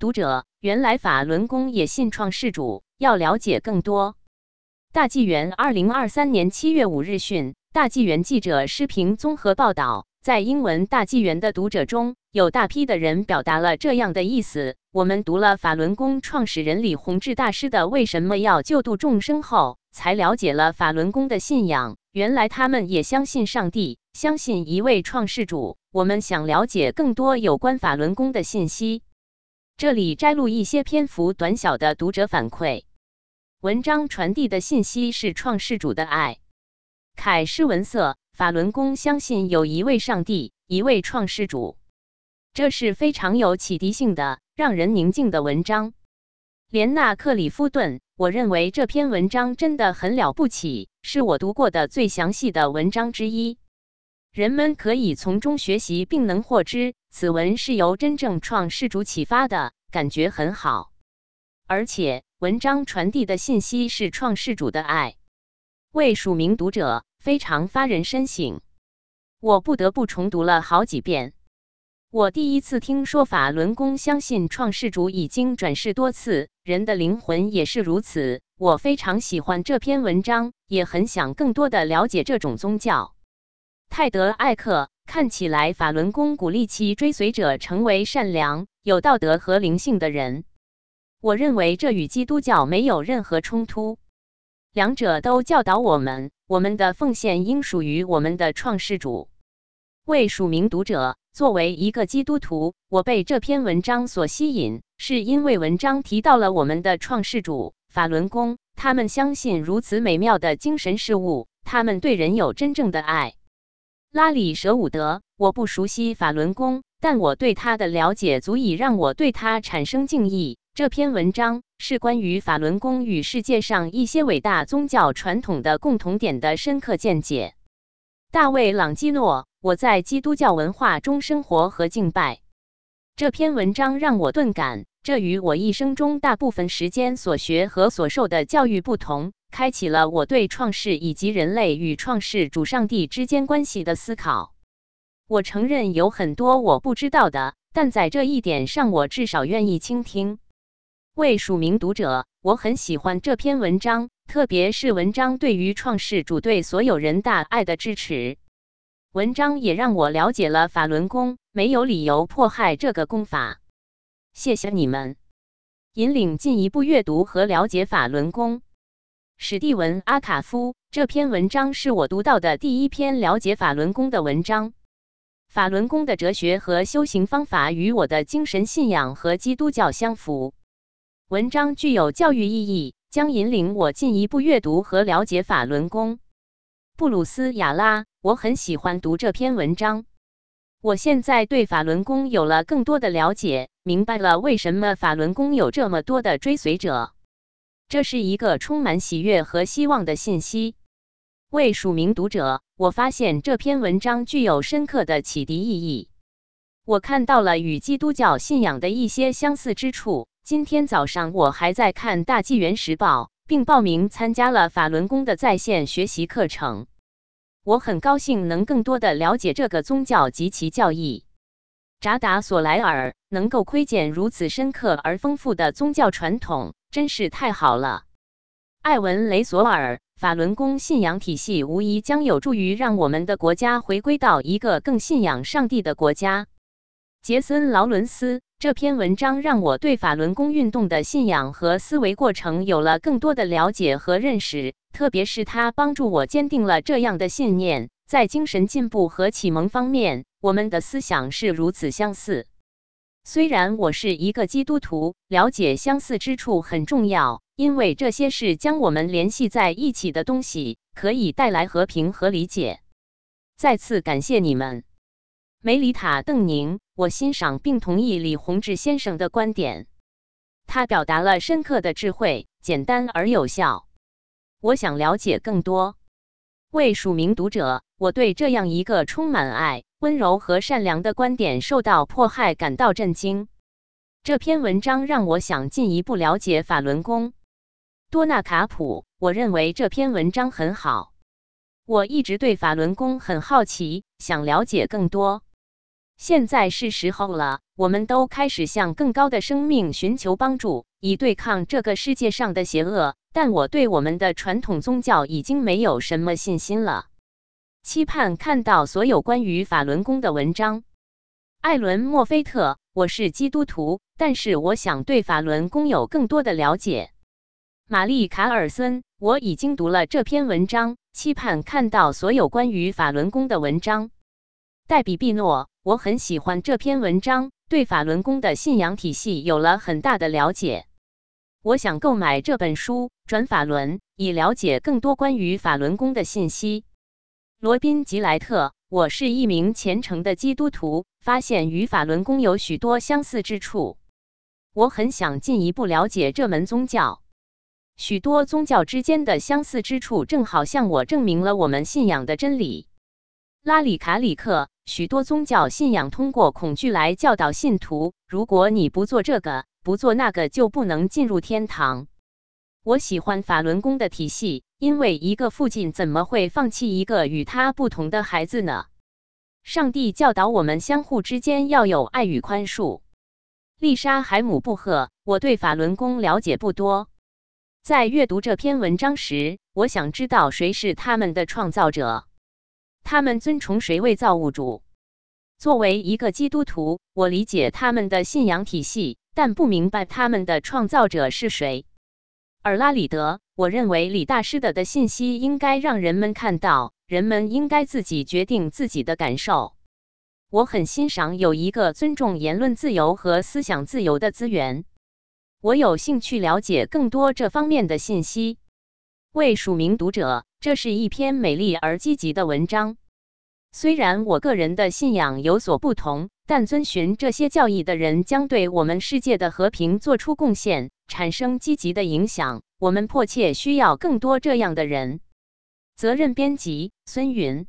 读者，原来法轮功也信创世主，要了解更多。大纪元二零二三年七月五日讯，大纪元记者施平综合报道，在英文大纪元的读者中，有大批的人表达了这样的意思：我们读了法轮功创始人李洪志大师的《为什么要救度众生》后，才了解了法轮功的信仰。原来他们也相信上帝，相信一位创世主。我们想了解更多有关法轮功的信息，这里摘录一些篇幅短小的读者反馈。文章传递的信息是创世主的爱。凯诗文瑟，法轮功相信有一位上帝，一位创世主。这是非常有启迪性的、让人宁静的文章。莲娜·克里夫顿，我认为这篇文章真的很了不起，是我读过的最详细的文章之一。人们可以从中学习，并能获知此文是由真正创世主启发的，感觉很好，而且。文章传递的信息是创世主的爱，为署名读者非常发人深省。我不得不重读了好几遍。我第一次听说法轮功相信创世主已经转世多次，人的灵魂也是如此。我非常喜欢这篇文章，也很想更多的了解这种宗教。泰德·艾克看起来法轮功鼓励其追随者成为善良、有道德和灵性的人。我认为这与基督教没有任何冲突，两者都教导我们，我们的奉献应属于我们的创世主。为署名读者，作为一个基督徒，我被这篇文章所吸引，是因为文章提到了我们的创世主法轮功。他们相信如此美妙的精神事物，他们对人有真正的爱。拉里·舍伍德，我不熟悉法轮功，但我对他的了解足以让我对他产生敬意。这篇文章是关于法轮功与世界上一些伟大宗教传统的共同点的深刻见解。大卫·朗基诺，我在基督教文化中生活和敬拜。这篇文章让我顿感，这与我一生中大部分时间所学和所受的教育不同，开启了我对创世以及人类与创世主上帝之间关系的思考。我承认有很多我不知道的，但在这一点上，我至少愿意倾听。为署名读者，我很喜欢这篇文章，特别是文章对于创世主对所有人大爱的支持。文章也让我了解了法轮功，没有理由迫害这个功法。谢谢你们，引领进一步阅读和了解法轮功。史蒂文·阿卡夫这篇文章是我读到的第一篇了解法轮功的文章。法轮功的哲学和修行方法与我的精神信仰和基督教相符。文章具有教育意义，将引领我进一步阅读和了解法轮功。布鲁斯·亚拉，我很喜欢读这篇文章。我现在对法轮功有了更多的了解，明白了为什么法轮功有这么多的追随者。这是一个充满喜悦和希望的信息。为署名读者，我发现这篇文章具有深刻的启迪意义。我看到了与基督教信仰的一些相似之处。今天早上我还在看《大纪元时报》，并报名参加了法轮功的在线学习课程。我很高兴能更多的了解这个宗教及其教义。扎达·索莱尔能够窥见如此深刻而丰富的宗教传统，真是太好了。艾文·雷索尔，法轮功信仰体系无疑将有助于让我们的国家回归到一个更信仰上帝的国家。杰森·劳伦斯。这篇文章让我对法轮功运动的信仰和思维过程有了更多的了解和认识，特别是它帮助我坚定了这样的信念：在精神进步和启蒙方面，我们的思想是如此相似。虽然我是一个基督徒，了解相似之处很重要，因为这些是将我们联系在一起的东西，可以带来和平和理解。再次感谢你们。梅里塔·邓宁，我欣赏并同意李洪志先生的观点。他表达了深刻的智慧，简单而有效。我想了解更多。为署名读者，我对这样一个充满爱、温柔和善良的观点受到迫害感到震惊。这篇文章让我想进一步了解法轮功。多纳卡普，我认为这篇文章很好。我一直对法轮功很好奇，想了解更多。现在是时候了，我们都开始向更高的生命寻求帮助，以对抗这个世界上的邪恶。但我对我们的传统宗教已经没有什么信心了。期盼看到所有关于法轮功的文章。艾伦·墨菲特，我是基督徒，但是我想对法轮功有更多的了解。玛丽·卡尔森，我已经读了这篇文章，期盼看到所有关于法轮功的文章。戴比·毕诺。我很喜欢这篇文章，对法轮功的信仰体系有了很大的了解。我想购买这本书《转法轮》，以了解更多关于法轮功的信息。罗宾·吉莱特，我是一名虔诚的基督徒，发现与法轮功有许多相似之处。我很想进一步了解这门宗教。许多宗教之间的相似之处，正好向我证明了我们信仰的真理。拉里·卡里克。许多宗教信仰通过恐惧来教导信徒：如果你不做这个，不做那个，就不能进入天堂。我喜欢法轮功的体系，因为一个父亲怎么会放弃一个与他不同的孩子呢？上帝教导我们相互之间要有爱与宽恕。丽莎·海姆布赫，我对法轮功了解不多。在阅读这篇文章时，我想知道谁是他们的创造者。他们尊崇谁为造物主？作为一个基督徒，我理解他们的信仰体系，但不明白他们的创造者是谁。而拉里德，我认为李大师的的信息应该让人们看到，人们应该自己决定自己的感受。我很欣赏有一个尊重言论自由和思想自由的资源。我有兴趣了解更多这方面的信息。为署名读者。这是一篇美丽而积极的文章。虽然我个人的信仰有所不同，但遵循这些教义的人将对我们世界的和平做出贡献，产生积极的影响。我们迫切需要更多这样的人。责任编辑：孙云。